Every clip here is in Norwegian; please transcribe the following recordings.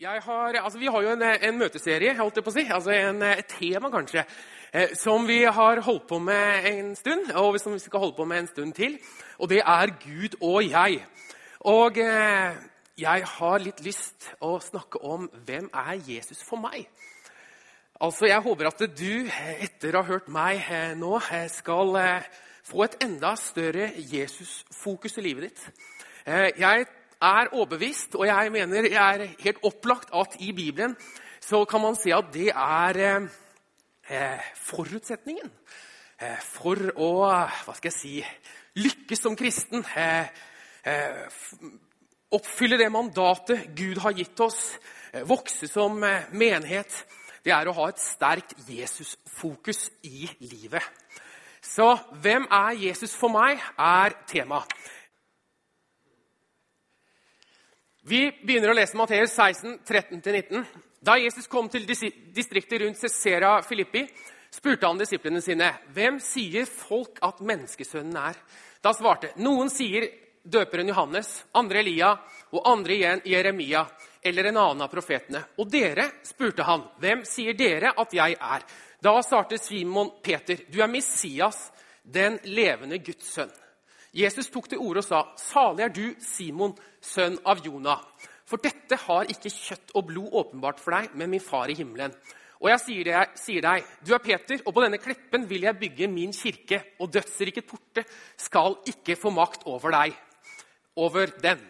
Har, altså vi har jo en, en, møteserie, holdt jeg på å si, altså en, et tema kanskje, eh, som vi har holdt på med en stund, og som vi skal holde på med en stund til. Og det er Gud og jeg. Og eh, jeg har litt lyst å snakke om hvem er Jesus for meg. Altså, Jeg håper at du, etter å ha hørt meg eh, nå, eh, skal eh, få et enda større Jesus-fokus i livet ditt. Eh, jeg er overbevist, og jeg mener det er helt opplagt at i Bibelen så kan man si at det er eh, eh forutsetningen eh, for å hva skal jeg si, lykkes som kristen. Eh, eh oppfylle det mandatet Gud har gitt oss, eh, vokse som menighet. Det er å ha et sterkt Jesus-fokus i livet. Så hvem er Jesus for meg, er tema. Vi begynner å lese Matteus 16, 13-19. Da Jesus kom til distriktet rundt Cesera Filippi, spurte han disiplene sine, 'Hvem sier folk at menneskesønnen er?' Da svarte noen sier døperen Johannes, andre Elia og andre igjen Jeremia eller en annen av profetene. Og dere, spurte han, 'Hvem sier dere at jeg er?' Da svarte Simon Peter, 'Du er Messias, den levende Guds sønn.' Jesus tok til orde og sa, 'Salig er du, Simon, sønn av Jonah.' For dette har ikke kjøtt og blod åpenbart for deg, men min far i himmelen. Og jeg sier, deg, sier deg, du er Peter, og på denne kleppen vil jeg bygge min kirke, og dødsriket porte skal ikke få makt over deg, over den.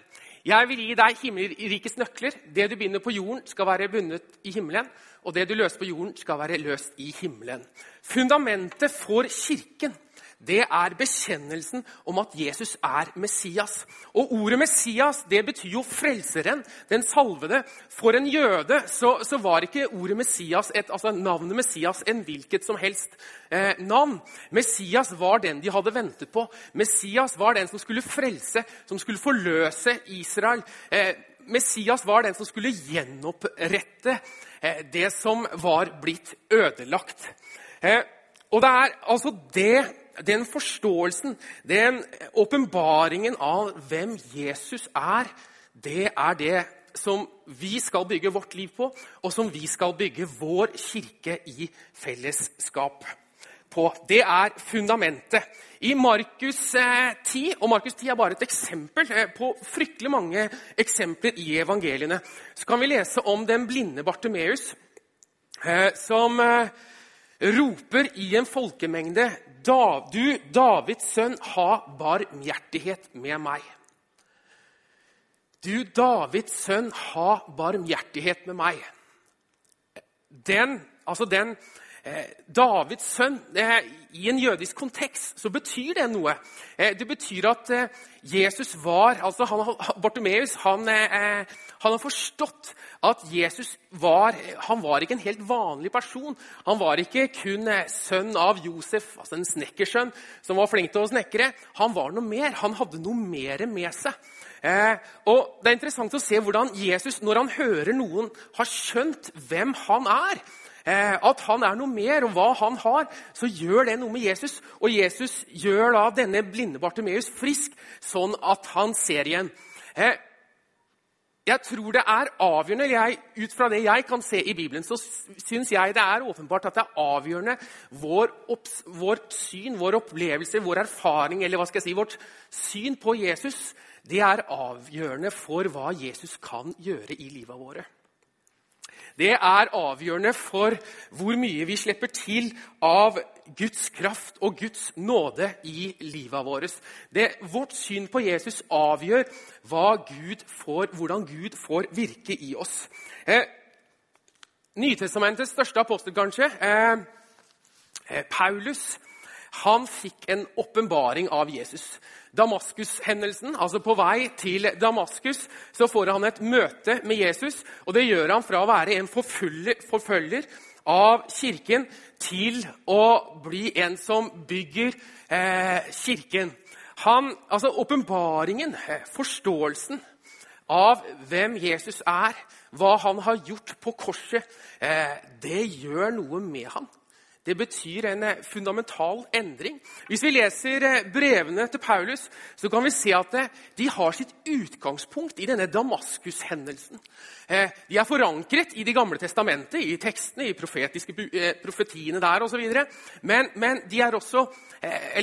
Jeg vil gi deg himmelrikets nøkler. Det du binder på jorden, skal være bundet i himmelen, og det du løser på jorden, skal være løst i himmelen. Fundamentet for Kirken det er bekjennelsen om at Jesus er Messias. Og Ordet Messias det betyr jo frelseren, den salvede. For en jøde så, så var ikke ordet Messias, et, altså navnet Messias en hvilket som helst eh, navn. Messias var den de hadde ventet på. Messias var den som skulle frelse, som skulle forløse Israel. Eh, Messias var den som skulle gjenopprette det som var blitt ødelagt. Eh, og det er altså det den forståelsen, den åpenbaringen av hvem Jesus er, det er det som vi skal bygge vårt liv på, og som vi skal bygge vår kirke i fellesskap på. Det er fundamentet. I Markus 10, eh, og Markus 10 er bare et eksempel eh, på fryktelig mange eksempler i evangeliene, så kan vi lese om den blinde Bartimeus, eh, som roper i en folkemengde du, Davids sønn, ha barmhjertighet med meg. Du, Davids sønn, ha barmhjertighet med meg. Den, altså den Davids sønn eh, I en jødisk kontekst så betyr det noe. Eh, det betyr at eh, Jesus var altså han, Bartimeus han, eh, han har forstått at Jesus var, han var ikke en helt vanlig person. Han var ikke kun eh, sønn av Josef, altså en snekkersønn som var flink til å snekre. Han var noe mer. Han hadde noe mer med seg. Eh, og Det er interessant å se hvordan Jesus, når han hører noen har skjønt hvem han er, eh, at han er noe mer, og hva han har, så gjør det noe med Jesus. Og Jesus gjør da denne blinde Bartimeus frisk, sånn at han ser igjen. Eh, jeg tror det er avgjørende, jeg, Ut fra det jeg kan se i Bibelen, så syns jeg det er åpenbart at det er avgjørende vår opps, vårt syn, vår opplevelse, vår erfaring, eller hva skal jeg si, vårt syn på Jesus. Det er avgjørende for hva Jesus kan gjøre i livet våre. Det er avgjørende for hvor mye vi slipper til av Guds kraft og Guds nåde i livet vårt. Det, vårt syn på Jesus avgjør Gud får, hvordan Gud får virke i oss. Eh, Nytestamentets største apostel, kanskje, eh, eh, Paulus, han fikk en åpenbaring av Jesus. Damaskus-hendelsen, altså På vei til Damaskus så får han et møte med Jesus. og Det gjør han fra å være en forfølger av kirken til å bli en som bygger eh, kirken. Han, altså Åpenbaringen, eh, forståelsen av hvem Jesus er, hva han har gjort på korset, eh, det gjør noe med ham. Det betyr en eh, fundamental endring. Hvis vi leser eh, brevene til Paulus, så kan vi se at eh, de har sitt utgangspunkt i denne Damaskus-hendelsen. De er forankret i Det gamle testamentet, i tekstene, i profetiene der osv. Men, men de, også,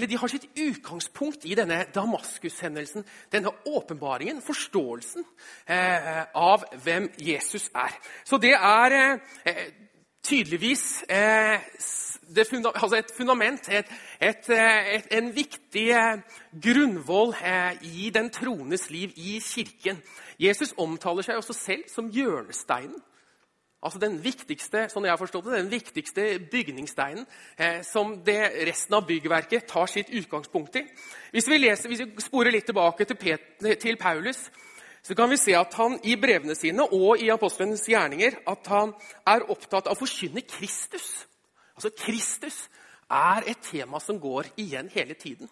de har sitt utgangspunkt i denne Damaskus-hendelsen. Denne åpenbaringen, forståelsen av hvem Jesus er. Så det er tydeligvis funda, altså et fundament, et, et, eh, et, en viktig eh, grunnvoll eh, i den troendes liv i Kirken. Jesus omtaler seg også selv som hjørnesteinen. Altså den viktigste sånn jeg har forstått det, den viktigste bygningssteinen eh, som resten av byggverket tar sitt utgangspunkt i. Hvis vi, leser, hvis vi sporer litt tilbake til, Pet, til Paulus, så kan vi se at han i brevene sine og i apostlenes gjerninger at han er opptatt av å forkynne Kristus. Altså, Kristus er et tema som går igjen hele tiden.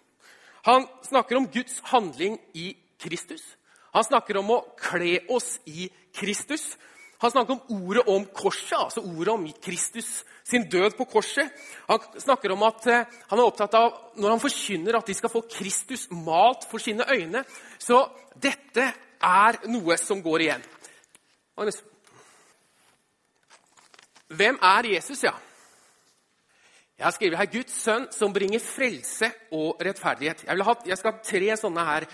Han snakker om Guds handling i Kristus. Han snakker om å kle oss i Kristus. Han snakker om ordet om korset, altså ordet om Kristus sin død på korset. Han snakker om at eh, han er opptatt av når han forkynner at de skal få Kristus malt for sine øyne. Så dette er noe som går igjen. Hvem er Jesus, ja? Jeg har skrevet her 'Guds sønn som bringer frelse og rettferdighet'. Jeg, ha, jeg skal ha tre sånne her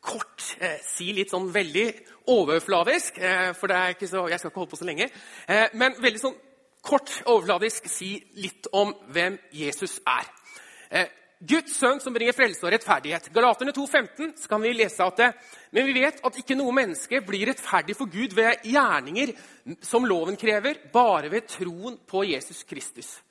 kort eh, si litt sånn veldig overfladisk, eh, for så, jeg skal ikke holde på så lenge. Eh, men veldig sånn kort overfladisk si litt om hvem Jesus er. Guds sønn som bringer frelse og rettferdighet. Galaterne 2,15 kan vi lese at det, Men vi vet at ikke noe menneske blir rettferdig for Gud ved gjerninger som loven krever, bare ved troen på Jesus Kristus.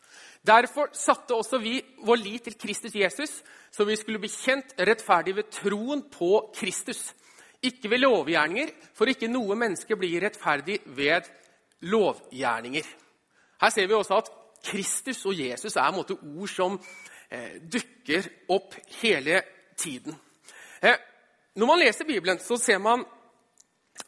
Derfor satte også vi vår lit til Kristus Jesus, så vi skulle bli kjent rettferdig ved troen på Kristus. Ikke ved lovgjerninger, for ikke noe menneske blir rettferdig ved lovgjerninger. Her ser vi også at Kristus og Jesus er en måte ord som dukker opp hele tiden. Eh, når man leser Bibelen, så ser man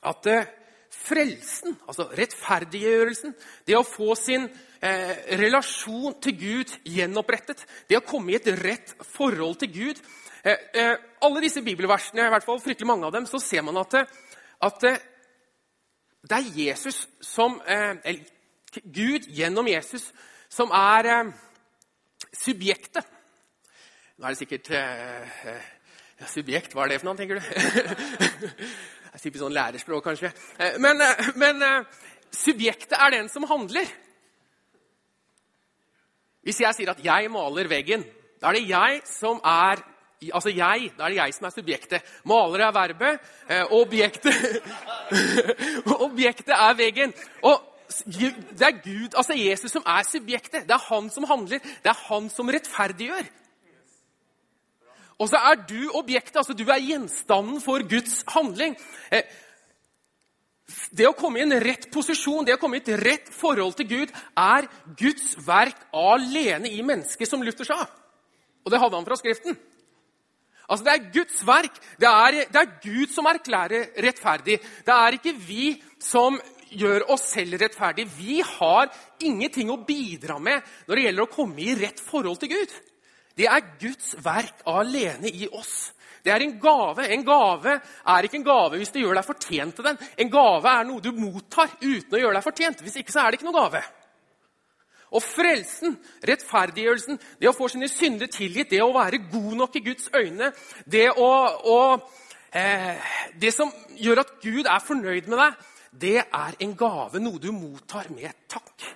at eh, frelsen, altså rettferdiggjørelsen, det å få sin eh, relasjon til Gud gjenopprettet. Det å komme i et rett forhold til Gud. Eh, eh, alle disse bibelversene, i hvert fall fryktelig mange av dem, så ser man at, at det er Jesus som eh, Eller Gud gjennom Jesus som er eh, subjektet. Nå er det sikkert eh, ja, Subjekt, hva er det for noe, tenker du? det er typisk sånn lærerspråk, kanskje. Men, men subjektet er den som handler. Hvis jeg sier at 'jeg maler veggen', da er det jeg som er Altså jeg, da er det jeg som er subjektet. Maler er verbet. Eh, objektet Objektet er veggen. Og det er Gud, altså Jesus, som er subjektet. Det er han som handler. Det er han som rettferdiggjør. Og så er du objektet, altså du er gjenstanden for Guds handling. Eh, det å komme i en rett posisjon, det å komme i et rett forhold til Gud, er Guds verk alene i mennesket, som Luther sa. Og det hadde han fra Skriften. Altså, Det er Guds verk. Det er, det er Gud som erklærer rettferdig. Det er ikke vi som gjør oss selv rettferdige. Vi har ingenting å bidra med når det gjelder å komme i rett forhold til Gud. Det er Guds verk alene i oss. Det er en gave. En gave er ikke en gave hvis du gjør deg fortjent til den. En gave er noe du mottar uten å gjøre deg fortjent. Hvis ikke så er det ikke noe gave. Og frelsen, rettferdiggjørelsen, det å få sine synder tilgitt, det å være god nok i Guds øyne, det, å, å, eh, det som gjør at Gud er fornøyd med deg, det er en gave, noe du mottar med takk.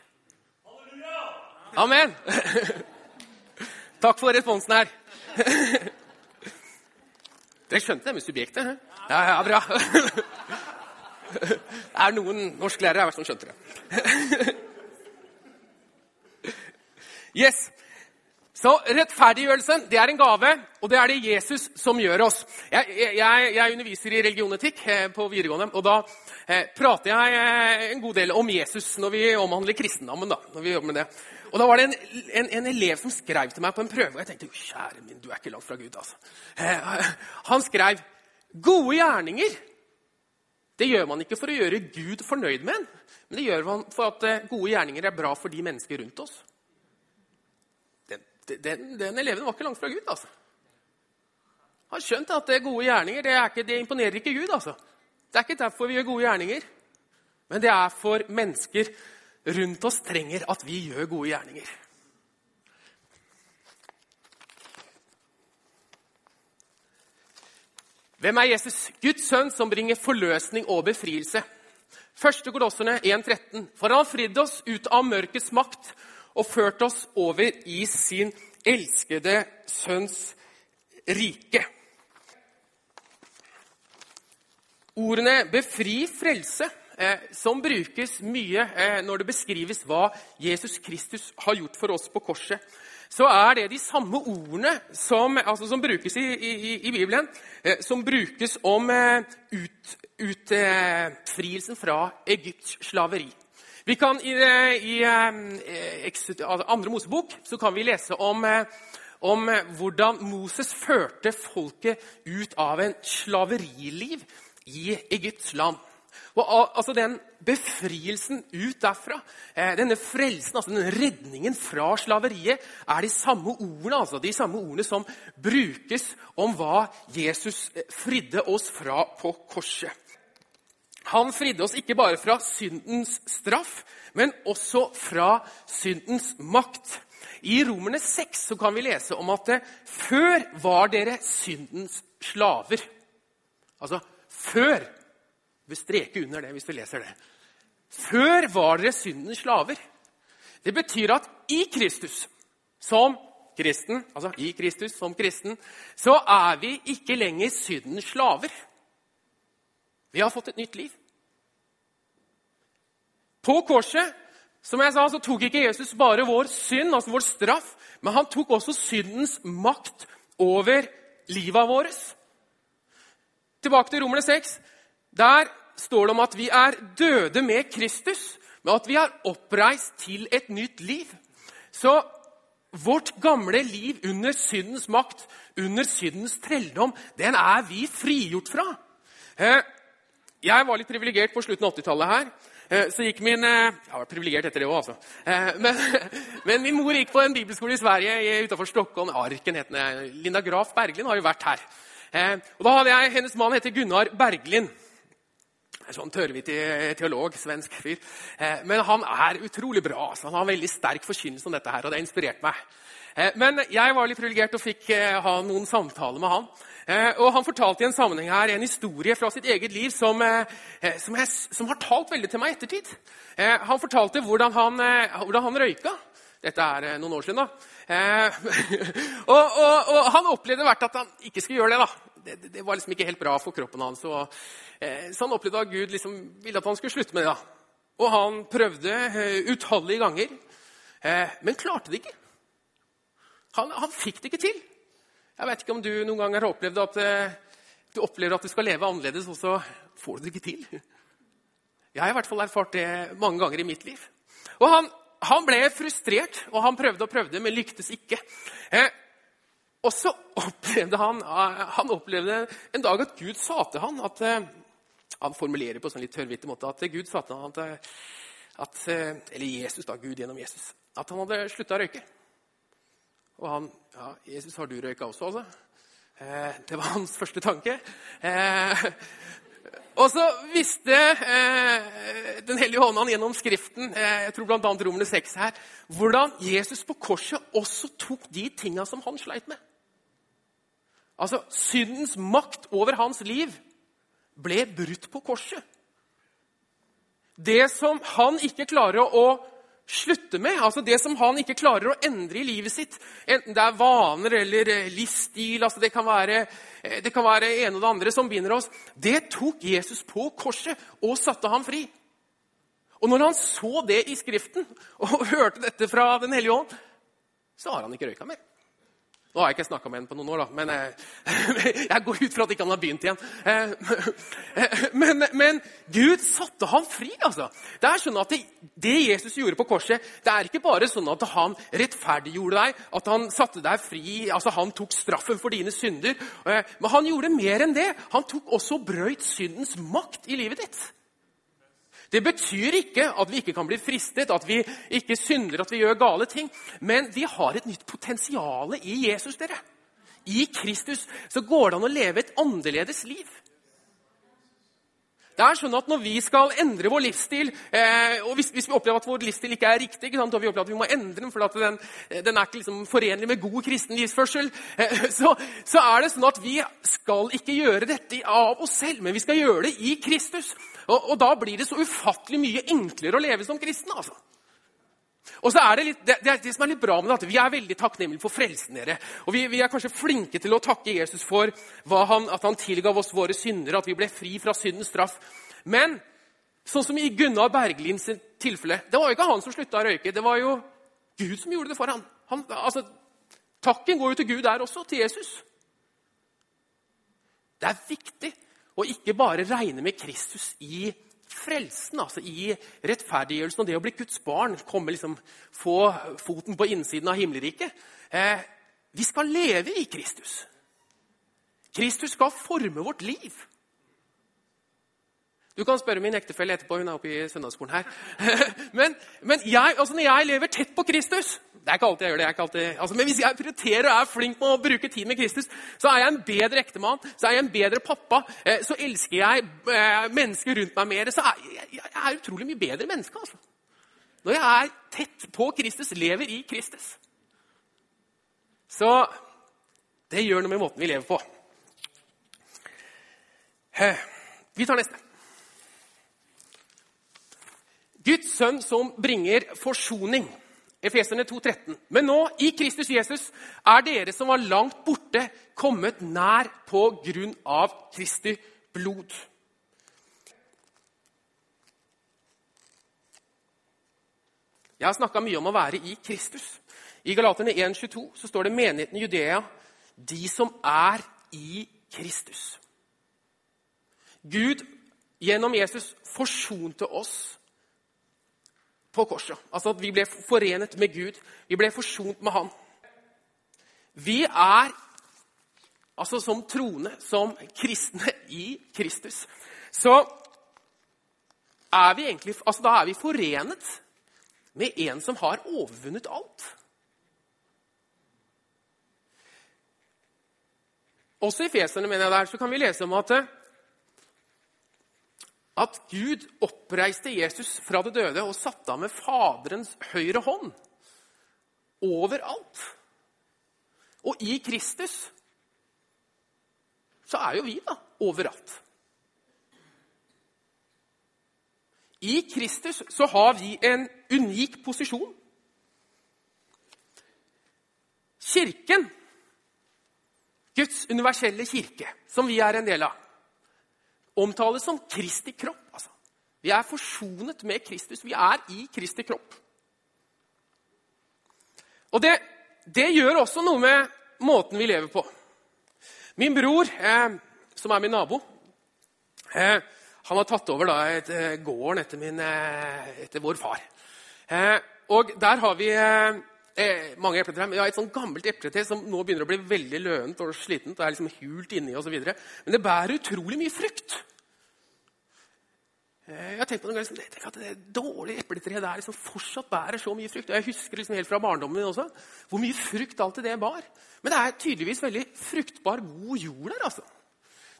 Amen. Takk for responsen her. Dere skjønte det med subjektet? Ja, ja, bra. Det er noen norsklærere her som skjønte det. Yes. Så rettferdiggjørelsen det er en gave, og det er det Jesus som gjør oss. Jeg, jeg, jeg underviser i religionetikk eh, på videregående, og da eh, prater jeg eh, en god del om Jesus når vi omhandler kristendommen. da, når vi jobber med det. Og Da var det en, en, en, elev som skrev til meg på en prøve, og jeg tenkte kjære min, du er ikke langt fra Gud. altså. Eh, han skrev gode gjerninger. Det gjør man ikke for å gjøre Gud fornøyd med en, men det gjør man for at gode gjerninger er bra for de mennesker rundt oss. den, den eleven var ikke langt fra Gud. altså. Han skjønte at det er gode gjerninger det, ikke, det imponerer ikke Gud. altså. Det er ikke derfor vi gjør gode gjerninger, men det er for mennesker rundt oss trenger at vi gjør gode gjerninger. Hvem er Jesus? Guds sønn som bringer forløsning og befrielse. Første Kolosserne 1,13. For han har fridd oss ut av mørkets makt og ført oss over i sin elskede sønns rike. Ordene 'befri', 'frelse', eh, som brukes mye eh, når det beskrives hva Jesus Kristus har gjort for oss på korset, så er det de samme ordene som, altså som brukes i, i, i, Bibelen, eh, som brukes om eh, utfrielsen ut, eh, fra Egypts slaveri. Vi kan I, i eh, altså andre Mosebok så kan vi lese om, om hvordan Moses førte folket ut av en slaveriliv i Egypts land. Og altså Den befrielsen ut derfra, eh, denne frelsen, altså denne redningen fra slaveriet, er de samme ordene altså, de samme ordene som brukes om hva Jesus eh, fridde oss fra på korset. Han fridde oss ikke bare fra syndens straff, men også fra syndens makt. I Romerne 6 kan vi lese om at eh, før var dere syndens slaver. Altså før vil streke under det hvis vi leser det. Før var dere syndens slaver. Det betyr at i Kristus som kristen, altså i Kristus som kristen, så er vi ikke lenger syndens slaver. Vi har fått et nytt liv. På korset som jeg sa, så tok ikke Jesus bare vår synd, altså vår straff, men han tok også syndens makt over livet vårt. Tilbake til Romerne 6. Der står det om at vi er døde med Kristus, men at vi er oppreist til et nytt liv. Så vårt gamle liv under syndens makt, under syndens trelldom, den er vi frigjort fra. Eh, jeg var litt privilegert på slutten av 80-tallet her. Eh, så gikk min eh, Jeg har vært privilegert etter det òg, altså. Men, men, min mor gikk på en bibelskole i Sverige utenfor Stockholm. Arken het den. Linda Graf Berglind har jo vært her. Og da hadde jeg, Hennes mann heter Gunnar Berglind. En sånn tørrvittig teolog, svensk fyr. Eh, men han er utrolig bra. Altså. Han har veldig sterk forkynnelse om dette, her, og det har inspirert meg. Eh, men jeg var litt privilegert og fikk eh, ha noen samtaler med han. Og Han fortalte i en sammenheng her en historie fra sitt eget liv som, som, jeg, som har talt veldig til meg i ettertid. Han fortalte hvordan han, hvordan han røyka. Dette er noen år siden. da. og, og, og, Han opplevde hvert at han ikke skulle gjøre det. da det, det, var liksom ikke helt bra for kroppen hans. Og, eh, så han opplevde at Gud liksom ville at han skulle slutte med det. da. Og han prøvde eh, utallige ganger, eh, men klarte det ikke. Han, han, fikk det ikke til. Jeg vet ikke om du noen gang har opplevd at eh, du opplever at du skal leve annerledes, og så får du det ikke til. Jeg har i hvert fall erfart det mange ganger i mitt liv. Og han, han ble frustrert, og han prøvde og prøvde, men lyktes ikke. Eh, og så opplevde han, han opplevde en dag at Gud sa til han at eh, Han formulerer på en sånn litt tørrvittig måte at Gud sa til han at, eh, at, eh, Eller Jesus, da. Gud gjennom Jesus. At han hadde slutta å røyke. Og han Ja, Jesus, har du røyka også, altså? Eh, det var hans første tanke. Eh, og så visste eh, Den hellige hånden gjennom Skriften, eh, jeg tror bl.a. Romerne 6 her, hvordan Jesus på korset også tok de tinga som han sleit med. Altså, syndens makt over hans liv ble brutt på korset. Det som han ikke klarer å slutte med, altså det som han ikke klarer å endre i livet sitt, enten det er vaner eller eh, livsstil altså det, kan være, eh, det kan være ene og det andre som binder oss, det tok Jesus på korset og satte ham fri. Og når han så det i Skriften og hørte dette fra Den hellige ånd, så har han ikke røyka mer. Nå har jeg ikke snakka med henne på noen år, da, men eh, jeg går ut fra at ikke han har begynt igjen. Eh, men, men, Gud satte ham fri. altså. Det er sånn at det, det, Jesus gjorde på korset, det er ikke bare sånn at han rettferdiggjorde deg, at han satte deg fri, altså han tok straffen for dine synder. Eh, men han gjorde mer enn det. Han tok også brøyt syndens makt i livet ditt. Det betyr ikke at vi ikke kan bli fristet, at vi ikke synder, at vi gjør gale ting. Men vi har et nytt potensial i Jesus. dere. I Kristus så går det an å leve et annerledes liv. Det er sånn at Når vi skal endre vår livsstil, eh, og hvis, hvis, vi opplever at vår livsstil ikke er riktig, ikke sant, og vi opplever at vi må endre den fordi den, den, er ikke liksom forenlig med god kristen livsførsel, eh, så, så, er det sånn at vi skal ikke gjøre dette av oss selv, men vi skal gjøre det i Kristus. Og, og da blir det så ufattelig mye enklere å leve som kristen. altså. Og så er Det litt, det, det, som er litt bra med det, at vi er veldig takknemlige for frelsen. dere. Og vi, vi, er kanskje flinke til å takke Jesus for han, at han tilgav oss våre syndere, at vi ble fri fra syndens straff. Men sånn som i Gunnar Berglins tilfelle Det var jo ikke han som slutta å røyke. Det var jo Gud som gjorde det for ham. Han, altså, takken går jo til Gud der også, til Jesus. Det er viktig å ikke bare regne med Kristus i frelsen, altså i rettferdiggjørelsen og det å bli Guds barn, komme liksom, få foten på innsiden av himmelriket. Eh, vi skal leve i Kristus. Kristus skal forme vårt liv. Du kan spørre min ektefelle etterpå. Hun er oppe i søndagsskolen her. men, men jeg, altså når jeg lever tett på Kristus Det er ikke alltid jeg gjør det. Jeg alltid, altså, men hvis jeg prioriterer og er flink med å bruke tid med Kristus, så er jeg en bedre ektemann, så er jeg en bedre pappa, eh, så elsker jeg eh, mennesker rundt meg mer. Så er jeg er utrolig mye bedre menneske. altså. Når jeg er tett på Kristus, lever i Kristus. Så det gjør noe med måten vi lever på. Eh, vi tar neste. Guds sønn som bringer forsoning. Efeserne 13. Men nå, i Kristus Jesus, er dere som var langt borte, kommet nær på grunn av Kristi blod. Jeg har snakka mye om å være i Kristus. I Galaterne 1,22 så står det menigheten i Judea, de som er i Kristus. Gud gjennom Jesus forsonte oss på korset. Altså at vi ble forenet med Gud. Vi ble forsont med Han. Vi er altså som troende, som kristne i Kristus, så er vi egentlig altså Da er vi forenet med en som har overvunnet alt. Også i Feserne mener jeg der, så kan vi lese om at at Gud oppreiste Jesus fra det døde og satte ham med Faderens høyre hånd overalt. Og i Kristus så er jo vi da overalt. I Kristus så har vi en unik posisjon. Kirken, Guds universelle kirke, som vi er en del av, omtales som Kristi kropp. Altså. Vi er forsonet med Kristus. Vi er i Kristi kropp. Og det, det gjør også noe med måten vi lever på. Min bror, eh, som er min nabo, eh, han har tatt over da, et, eh, gården etter, min, eh, etter, vår far. Eh, og der har vi eh, mange epletrær. Vi har et sånn gammelt epletre som nå begynner å bli veldig løent og slitent. og er liksom hult inni og så videre. Men det bærer utrolig mye frukt. Eh, jeg har tenkt på noen ganger, liksom, at Det dårlige epletreet der liksom fortsatt bærer så mye frukt. Og Jeg husker liksom helt fra barndommen min også hvor mye frukt alltid det bar. Men det er tydeligvis veldig fruktbar, god jord der. altså.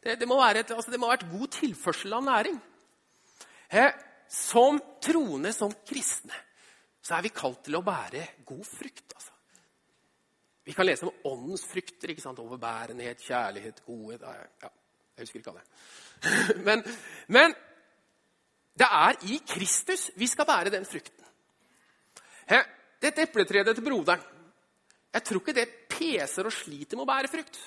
Det, det, må, være et, altså, det må ha vært god tilførsel av næring. Eh, som troende, som kristne, så er vi kalt til å bære god frukt. altså. Vi kan lese om åndens frukter. ikke sant? Overbærenhet, kjærlighet, godhet ja, Jeg husker ikke alle. men, men det er i Kristus vi skal bære den frukten. Dette epletreet til broderen Jeg tror ikke det peser og sliter med å bære frukt.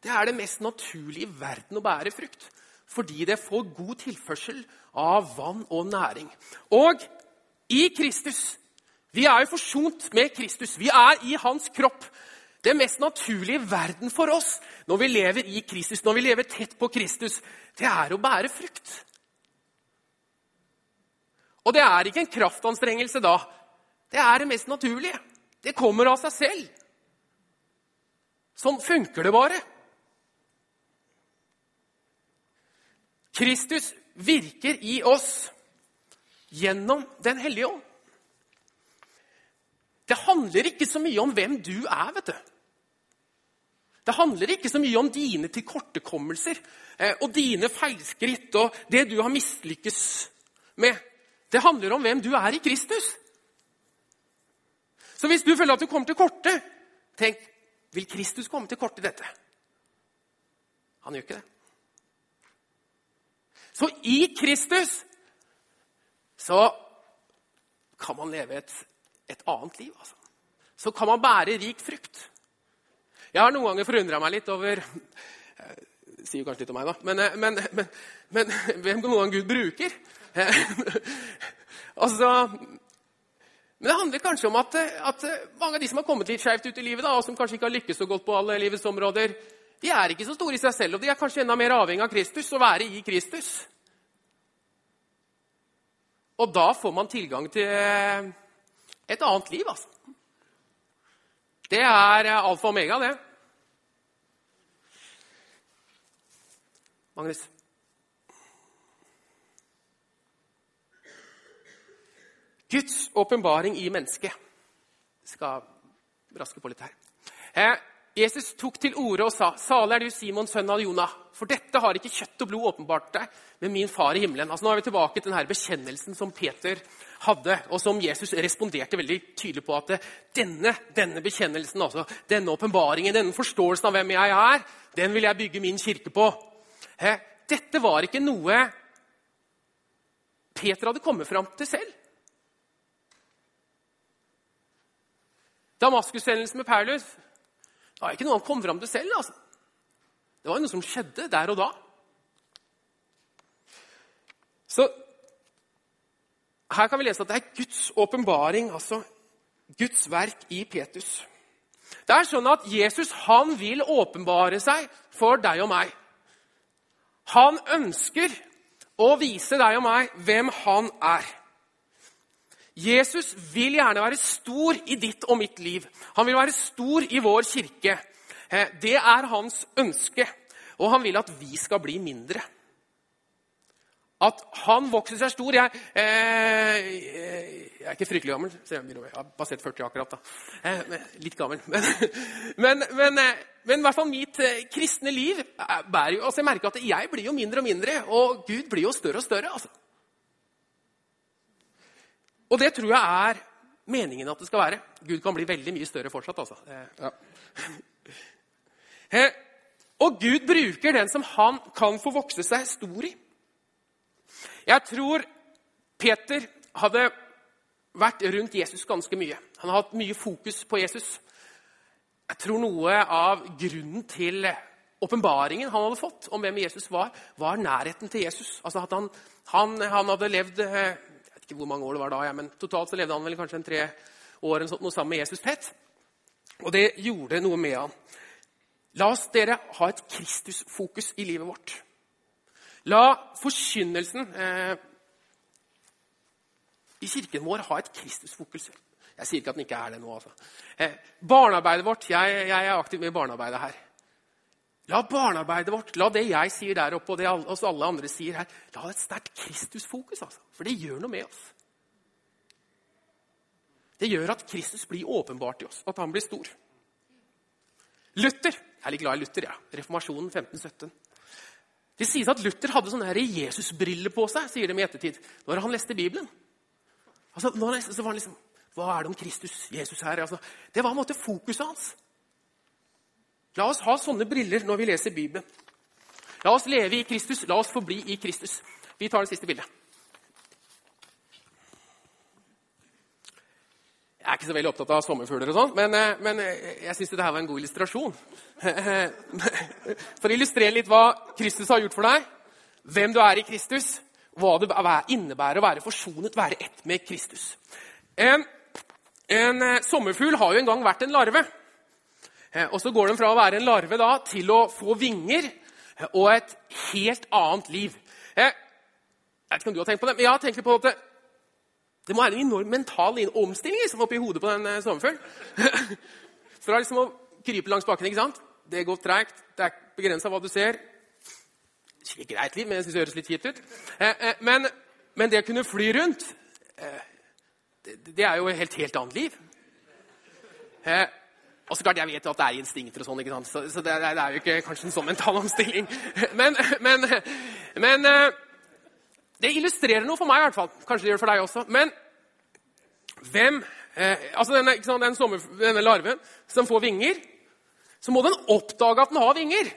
Det er det mest naturlige i verden å bære frukt. Fordi det får god tilførsel av vann og næring. Og i Kristus Vi er jo forsont med Kristus. Vi er i hans kropp. Det mest naturlige i verden for oss når vi lever i Kristus, når vi lever tett på Kristus, det er å bære frukt. Og det er ikke en kraftanstrengelse da. Det er det mest naturlige. Det kommer av seg selv. Sånn funker det bare. Kristus virker i oss gjennom Den hellige ånd. Det handler ikke så mye om hvem du er. vet du. Det handler ikke så mye om dine tilkortekommelser eh, og dine feilskritt og det du har mislykkes med. Det handler om hvem du er i Kristus. Så hvis du føler at du kommer til korte, tenk vil Kristus komme til korte i dette? Han gjør ikke det. Så i Kristus så kan man leve et, et annet liv. Altså. Så kan man bære rik frukt. Jeg har noen ganger forundra meg litt over det sier jo kanskje litt om meg, da. Men, eh, men, men, men hvem noen gang Gud bruker. altså, men det handler kanskje om at, at, mange av de som har kommet litt skjevt ut i livet, da, og som kanskje ikke har lykkes så godt på alle livets områder, de er ikke så store i seg selv, og de er kanskje enda mer avhengig av Kristus, å være i Kristus. Og da får man tilgang til et annet liv, altså. Det er alfa og omega, det. Magnus? Guds åpenbaring i mennesket. Jeg skal raske på litt her. Jesus tok til orde og sa, 'Salig er du, Simon, sønn av Jonah.' 'For dette har ikke kjøtt og blod åpenbart deg, men min far i himmelen.' Altså, nå er vi tilbake til denne bekjennelsen som Peter hadde, og som Jesus responderte veldig tydelig på. at denne, denne bekjennelsen, altså, denne åpenbaringen, denne forståelsen av hvem jeg er, den vil jeg bygge min kirke på. He? dette var ikke noe Peter hadde kommet fram til selv. Damaskus-hendelsen med Paulus det var ikke noe han kom fram til selv. altså. Det var noe som skjedde der og da. Så her kan vi lese at det er Guds åpenbaring, altså Guds verk i Petus. Det er sånn at Jesus han vil åpenbare seg for deg og meg. Han ønsker å vise deg og meg hvem han er. Jesus vil gjerne være stor i ditt og mitt liv. Han vil være stor i vår kirke. Eh, det er hans ønske. Og han vil at vi skal bli mindre. At han vokser seg stor. Jeg, eh, jeg er ikke fryktelig gammel. Jeg har passert 40 akkurat. da. Eh, litt gammel. Men, men, men, eh, men, i hvert fall mitt eh, kristne liv bærer jo altså Jeg merker at jeg blir jo mindre og mindre, og Gud blir jo større og større. altså. Og det tror jeg er meningen at det skal være. Gud kan bli veldig mye større fortsatt, altså. Ja. Og Gud bruker den som han kan få vokse seg stor i. Jeg tror Peter hadde vært rundt Jesus ganske mye. Han har hatt mye fokus på Jesus. Jeg tror noe av grunnen til åpenbaringen han hadde fått om hvem Jesus var, var nærheten til Jesus. Altså at han, han, han hadde levd ikke hvor mange år det var da, ja, men totalt så levde han vel kanskje en tre år eller noe sammen med Jesus tett. Og det gjorde noe med han. La oss dere ha et Kristusfokus i livet vårt. La forkynnelsen eh, i kirken vår ha et Kristusfokus. Jeg sier ikke at den ikke er det nå. altså. Eh, barnearbeidet vårt jeg, jeg, er aktiv med barnearbeidet her. La barnearbeidet vårt, la det jeg sier der oppe, og det oss alle andre sier her, la det et sterkt Kristusfokus. Altså. For det gjør noe med oss. Det gjør at Kristus blir åpenbart i oss, at han blir stor. Luther Jeg er litt glad i Luther. ja. Reformasjonen 1517. Det sies at Luther hadde sånne Jesusbriller på seg sier de i ettertid, når han leste Bibelen. Altså, når han, så var han liksom, Hva er det om Kristus, Jesus her? Altså, det var en måte fokuset hans. La oss ha sånne briller når vi leser Bibelen. La oss leve i Kristus, la oss forbli i Kristus. Vi tar det siste bildet. Jeg er ikke så veldig opptatt av sommerfugler, og sånt, men, eh, men eh, jeg syns dette var en god illustrasjon. For å illustrere litt hva Kristus har gjort for deg, hvem du er i Kristus, hva det innebærer å være forsonet, være ett med Kristus. En, en eh, sommerfugl har jo en gang vært en larve. Eh, og så går den fra å være en larve da, til å få vinger eh, og et helt annet liv. Eh, jeg vet ikke om du har tenkt på det, men jeg har tenkt på at det, det må være en enorm mental omstilling liksom, oppi hodet på den sommerfuglen. Fra liksom å krype langs bakken. ikke sant? Det går treigt. Det er begrensa hva du ser. Ikke greit liv, men jeg synes det høres litt kjipt ut. Men, men, det å kunne fly rundt det, det er jo et helt, helt annet liv. Og så klart, Jeg vet jo at det er instinkter, og sånn, ikke sant? så, så det, det, er jo ikke kanskje en sånn mental omstilling. Men, men, men eh, det illustrerer noe for meg, i hvert fall. Kanskje det gjør det for deg også. Men hvem eh, altså denne, sant, den sommer, denne larven som får vinger, så må den oppdage at den har vinger.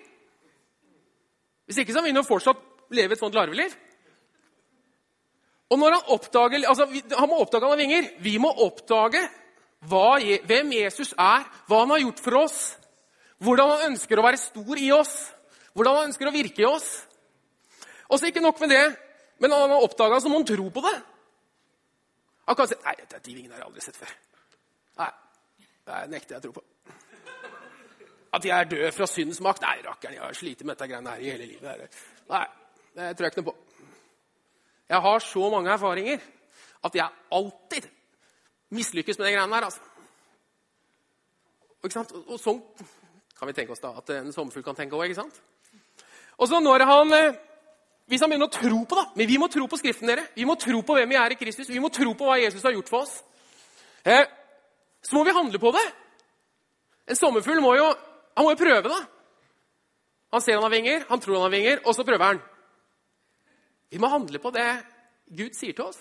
Hvis ikke så vil den fortsatt leve et sånt larveliv. Og når Han oppdager, altså han må oppdage at han har vinger. Vi må oppdage hva, hvem Jesus er, hva han har gjort for oss, hvordan han ønsker å være stor i oss, hvordan han ønsker å virke i oss. Og så ikke nok med det, men han har oppdaga så må han tro på det. Han kan si nei, de vingene har jeg aldri sett før. Nei, det nekter jeg å tro på. At jeg er død fra syndens makt? Nei, rakkeren, jeg har slitt med dette greiene her i hele livet. Nei, det tror jeg ikke noe på. Jeg har så mange erfaringer at jeg alltid mislykkes med de greiene der. altså. Og, sånn kan vi tenke oss da, at en sommerfugl kan tenke òg. Og så når han, eh, Hvis han begynner å tro på det Men vi må tro på Skriften, dere. Vi må tro på hvem vi er i Kristus. Vi må tro på hva Jesus har gjort for oss. Eh, så må vi handle på det. En sommerfugl må jo, han må jo prøve, da. Han ser han har vinger, han tror han har vinger, og så prøver han. Vi må handle på det Gud sier til oss.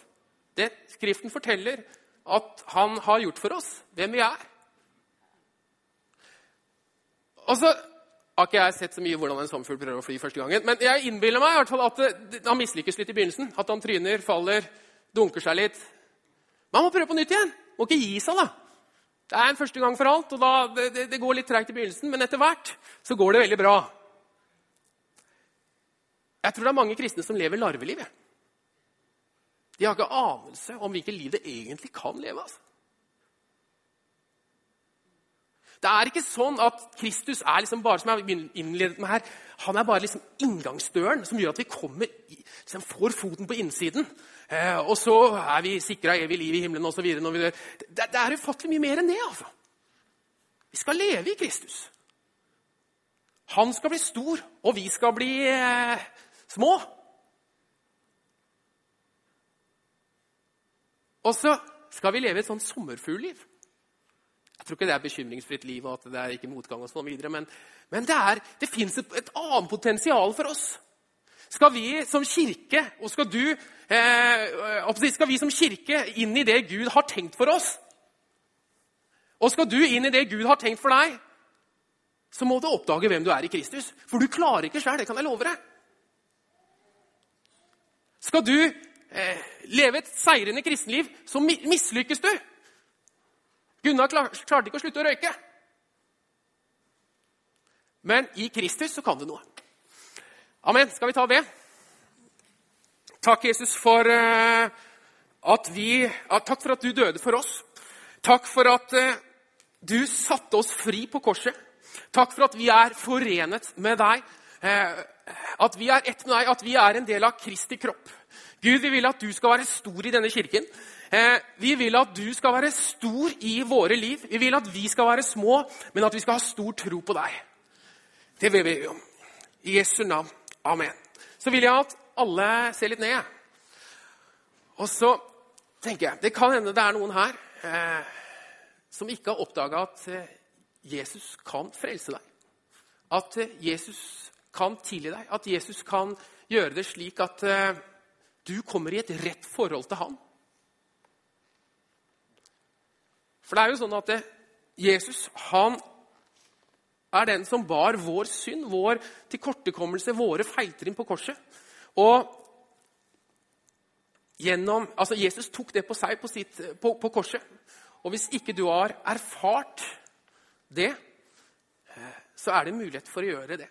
Det Skriften forteller at han har gjort for oss, hvem vi er. Og så har ikke jeg sett så mye hvordan en sommerfugl prøver å fly første gangen. Men jeg innbiller meg i hvert fall at han mislykkes litt i begynnelsen. At han tryner, faller, dunker seg litt. Men han må prøve på nytt igjen. Må ikke gi seg, da. Det er en første gang for alt, og da, det, det går litt treigt i begynnelsen, men etter hvert så går det veldig bra. Jeg tror det er mange kristne som lever larveliv. De har ikke anelse om hvilket liv det egentlig kan leve. Altså. Det er ikke sånn at Kristus er liksom bare som jeg innledet med her, han er bare liksom inngangsdøren som gjør at vi kommer, liksom får foten på innsiden. Eh, og så er vi sikra evig liv i himmelen osv. Det, det er ufattelig mye mer enn det. altså. Vi skal leve i Kristus. Han skal bli stor, og vi skal bli eh, små. Og så skal vi leve et sånn sommerfuglliv. Jeg tror ikke det er bekymringsfritt liv og at det er ikke motgang og sånn videre, men, men det, er, det fins et, et, annet potensial for oss. Skal vi som kirke, og skal du eh, Skal vi som kirke inn i det Gud har tenkt for oss? Og skal du inn i det Gud har tenkt for deg, så må du oppdage hvem du er i Kristus. For du klarer ikke sjøl, det kan jeg love deg. Skal du leve et seirende kristenliv, så mislykkes du. Gunnar klarte ikke å slutte å røyke. Men i Kristus så kan du noe. Amen. Skal vi ta det? Takk, Jesus, for uh, at vi Takk for at du døde for oss. Takk for at uh, du satte oss fri på korset. Takk for at vi er forenet med deg. Eh, at vi er ett med deg, at vi er en del av Kristi kropp. Gud, vi vil at du skal være stor i denne kirken. Eh, vi vil at du skal være stor i våre liv. Vi vil at vi skal være små, men at vi skal ha stor tro på deg. Det vil vi om. I Jesu navn. Amen. Så vil jeg at alle ser litt ned. Og så tenker jeg Det kan hende det er noen her eh, som ikke har oppdaga at eh, Jesus kan frelse deg. At eh, Jesus kan tilgi deg. At Jesus kan gjøre det slik at uh, du kommer i et rett forhold til han. For det er jo sånn at eh, Jesus han er den som bar vår synd, vår tilkortekommelse, våre feiltrinn på korset. Og gjennom, altså Jesus tok det på seg på, sitt, på, på korset. Og hvis ikke du har erfart det, eh, så er det mulighet for å gjøre det.